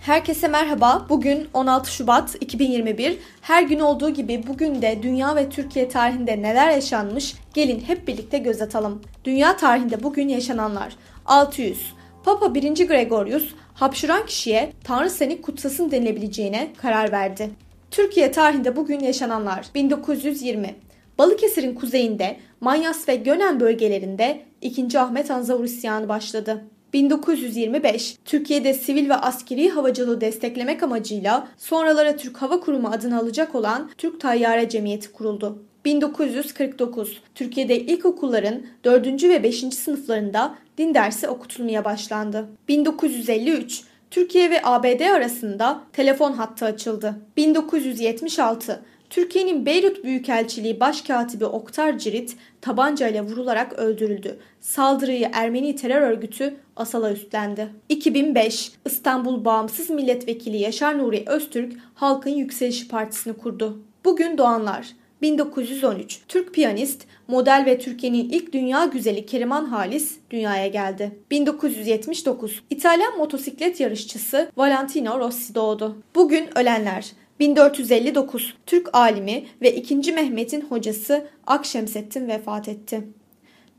Herkese merhaba. Bugün 16 Şubat 2021. Her gün olduğu gibi bugün de dünya ve Türkiye tarihinde neler yaşanmış gelin hep birlikte göz atalım. Dünya tarihinde bugün yaşananlar. 600. Papa 1. Gregorius hapşuran kişiye Tanrı seni kutsasın denilebileceğine karar verdi. Türkiye tarihinde bugün yaşananlar. 1920. Balıkesir'in kuzeyinde Manyas ve Gönen bölgelerinde 2. Ahmet Anzavur isyanı başladı. 1925 Türkiye'de sivil ve askeri havacılığı desteklemek amacıyla sonralara Türk Hava Kurumu adını alacak olan Türk Tayyare Cemiyeti kuruldu. 1949 Türkiye'de ilkokulların 4. ve 5. sınıflarında din dersi okutulmaya başlandı. 1953 Türkiye ve ABD arasında telefon hattı açıldı. 1976 Türkiye'nin Beyrut Büyükelçiliği Başkatibi Oktar Cirit tabancayla vurularak öldürüldü. Saldırıyı Ermeni terör örgütü Asal'a üstlendi. 2005 İstanbul Bağımsız Milletvekili Yaşar Nuri Öztürk Halkın Yükselişi Partisi'ni kurdu. Bugün doğanlar 1913 Türk piyanist, model ve Türkiye'nin ilk dünya güzeli Keriman Halis dünyaya geldi. 1979 İtalyan motosiklet yarışçısı Valentino Rossi doğdu. Bugün ölenler 1459 Türk alimi ve 2. Mehmet'in hocası Akşemseddin vefat etti.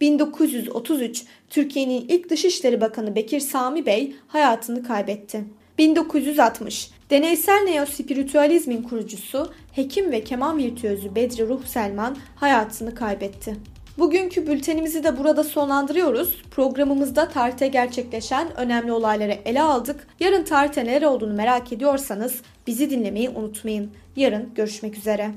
1933 Türkiye'nin ilk Dışişleri Bakanı Bekir Sami Bey hayatını kaybetti. 1960 Deneysel neospiritüalizmin kurucusu, hekim ve keman virtüözü Bedri Ruh Selman hayatını kaybetti. Bugünkü bültenimizi de burada sonlandırıyoruz. Programımızda tarihte gerçekleşen önemli olayları ele aldık. Yarın tarihte neler olduğunu merak ediyorsanız bizi dinlemeyi unutmayın. Yarın görüşmek üzere.